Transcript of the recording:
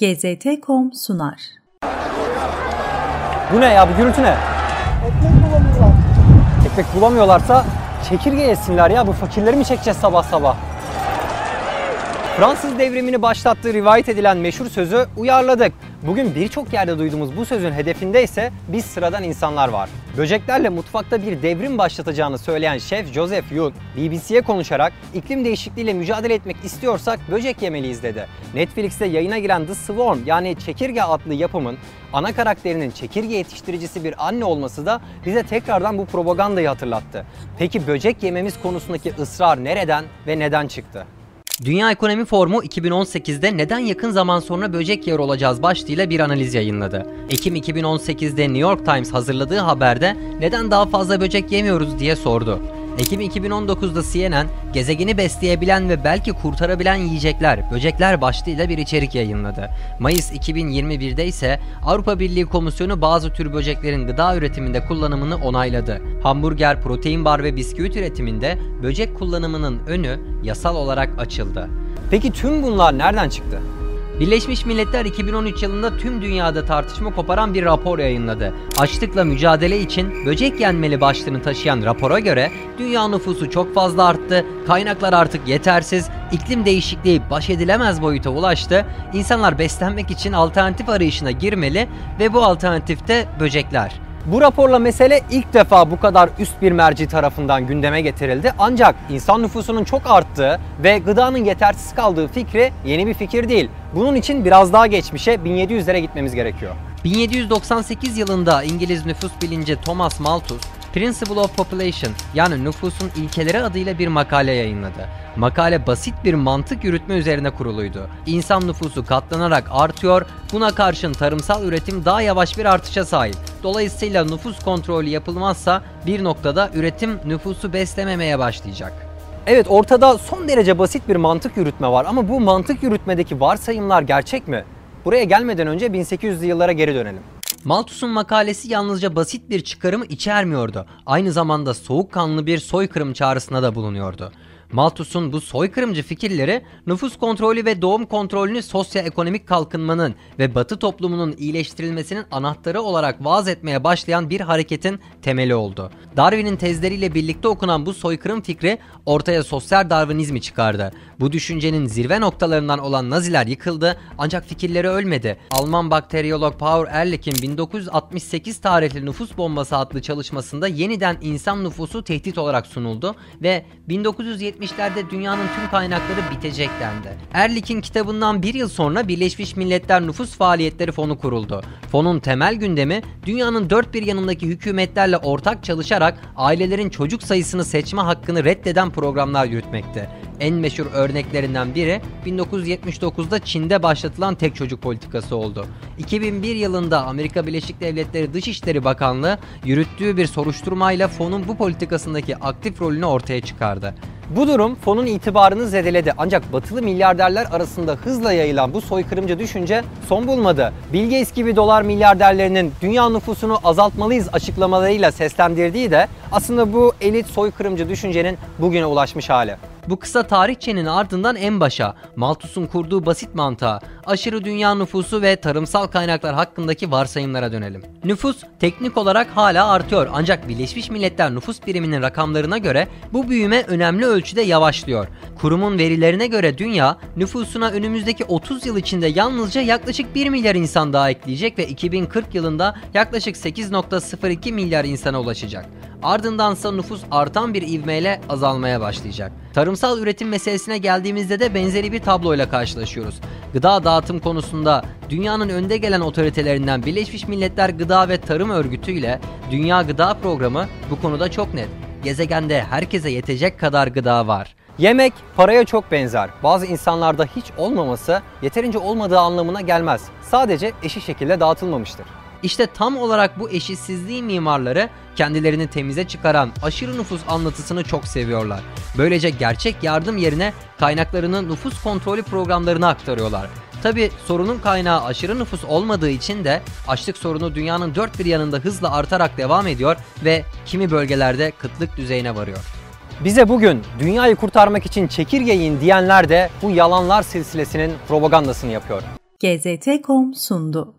GZT.com sunar. Bu ne ya bu gürültü ne? Ekmek bulamıyorlar. Ekmek bulamıyorlarsa çekirge yesinler ya bu fakirleri mi çekeceğiz sabah sabah? Fransız devrimini başlattığı rivayet edilen meşhur sözü uyarladık. Bugün birçok yerde duyduğumuz bu sözün hedefinde ise biz sıradan insanlar var. Böceklerle mutfakta bir devrim başlatacağını söyleyen şef Joseph Young, BBC'ye konuşarak iklim değişikliğiyle mücadele etmek istiyorsak böcek yemeliyiz dedi. Netflix'te yayına giren The Swarm yani Çekirge adlı yapımın ana karakterinin çekirge yetiştiricisi bir anne olması da bize tekrardan bu propagandayı hatırlattı. Peki böcek yememiz konusundaki ısrar nereden ve neden çıktı? Dünya Ekonomi Forumu 2018'de neden yakın zaman sonra böcek yer olacağız başlığıyla bir analiz yayınladı. Ekim 2018'de New York Times hazırladığı haberde neden daha fazla böcek yemiyoruz diye sordu. Ekim 2019'da CNN, gezegeni besleyebilen ve belki kurtarabilen yiyecekler, böcekler başlığıyla bir içerik yayınladı. Mayıs 2021'de ise Avrupa Birliği Komisyonu bazı tür böceklerin gıda üretiminde kullanımını onayladı. Hamburger, protein bar ve bisküvit üretiminde böcek kullanımının önü yasal olarak açıldı. Peki tüm bunlar nereden çıktı? Birleşmiş Milletler 2013 yılında tüm dünyada tartışma koparan bir rapor yayınladı. Açlıkla mücadele için böcek yenmeli başlığını taşıyan rapora göre dünya nüfusu çok fazla arttı, kaynaklar artık yetersiz, iklim değişikliği baş edilemez boyuta ulaştı, insanlar beslenmek için alternatif arayışına girmeli ve bu alternatifte böcekler. Bu raporla mesele ilk defa bu kadar üst bir merci tarafından gündeme getirildi. Ancak insan nüfusunun çok arttığı ve gıdanın yetersiz kaldığı fikri yeni bir fikir değil. Bunun için biraz daha geçmişe 1700'lere gitmemiz gerekiyor. 1798 yılında İngiliz nüfus bilimci Thomas Malthus, Principle of Population yani nüfusun ilkeleri adıyla bir makale yayınladı. Makale basit bir mantık yürütme üzerine kuruluydu. İnsan nüfusu katlanarak artıyor, buna karşın tarımsal üretim daha yavaş bir artışa sahip. Dolayısıyla nüfus kontrolü yapılmazsa bir noktada üretim nüfusu beslememeye başlayacak. Evet ortada son derece basit bir mantık yürütme var ama bu mantık yürütmedeki varsayımlar gerçek mi? Buraya gelmeden önce 1800'lü yıllara geri dönelim. Malthus'un makalesi yalnızca basit bir çıkarımı içermiyordu. Aynı zamanda soğukkanlı bir soykırım çağrısına da bulunuyordu. Malthus'un bu soykırımcı fikirleri nüfus kontrolü ve doğum kontrolünü sosyoekonomik kalkınmanın ve batı toplumunun iyileştirilmesinin anahtarı olarak vaaz etmeye başlayan bir hareketin temeli oldu. Darwin'in tezleriyle birlikte okunan bu soykırım fikri ortaya sosyal Darwinizmi çıkardı. Bu düşüncenin zirve noktalarından olan Naziler yıkıldı ancak fikirleri ölmedi. Alman bakteriyolog Paul Ehrlich'in 1968 tarihli nüfus bombası adlı çalışmasında yeniden insan nüfusu tehdit olarak sunuldu ve 1970'lerde dünyanın tüm kaynakları bitecek dendi. Ehrlich'in kitabından bir yıl sonra Birleşmiş Milletler Nüfus Faaliyetleri Fonu kuruldu. Fonun temel gündemi dünyanın dört bir yanındaki hükümetlerle ortak çalışarak ailelerin çocuk sayısını seçme hakkını reddeden programlar yürütmekti. En meşhur örneklerinden biri 1979'da Çin'de başlatılan tek çocuk politikası oldu. 2001 yılında Amerika Birleşik Devletleri Dışişleri Bakanlığı yürüttüğü bir soruşturmayla fonun bu politikasındaki aktif rolünü ortaya çıkardı. Bu durum fonun itibarını zedeledi ancak batılı milyarderler arasında hızla yayılan bu soykırımcı düşünce son bulmadı. Bill Gates gibi dolar milyarderlerinin dünya nüfusunu azaltmalıyız açıklamalarıyla seslendirdiği de aslında bu elit soykırımcı düşüncenin bugüne ulaşmış hali. Bu kısa tarihçenin ardından en başa Malthus'un kurduğu basit mantığa, aşırı dünya nüfusu ve tarımsal kaynaklar hakkındaki varsayımlara dönelim. Nüfus teknik olarak hala artıyor ancak Birleşmiş Milletler Nüfus Biriminin rakamlarına göre bu büyüme önemli ölçüde yavaşlıyor. Kurumun verilerine göre dünya nüfusuna önümüzdeki 30 yıl içinde yalnızca yaklaşık 1 milyar insan daha ekleyecek ve 2040 yılında yaklaşık 8.02 milyar insana ulaşacak. Ardındansa nüfus artan bir ivmeyle azalmaya başlayacak. Tarımsal üretim meselesine geldiğimizde de benzeri bir tabloyla karşılaşıyoruz. Gıda dağıtım konusunda dünyanın önde gelen otoritelerinden Birleşmiş Milletler Gıda ve Tarım Örgütü ile Dünya Gıda Programı bu konuda çok net. Gezegende herkese yetecek kadar gıda var. Yemek paraya çok benzer. Bazı insanlarda hiç olmaması yeterince olmadığı anlamına gelmez. Sadece eşit şekilde dağıtılmamıştır. İşte tam olarak bu eşitsizliği mimarları kendilerini temize çıkaran aşırı nüfus anlatısını çok seviyorlar. Böylece gerçek yardım yerine kaynaklarını nüfus kontrolü programlarına aktarıyorlar. Tabi sorunun kaynağı aşırı nüfus olmadığı için de açlık sorunu dünyanın dört bir yanında hızla artarak devam ediyor ve kimi bölgelerde kıtlık düzeyine varıyor. Bize bugün dünyayı kurtarmak için çekirge yiyin diyenler de bu yalanlar silsilesinin propagandasını yapıyor. GZT.com sundu.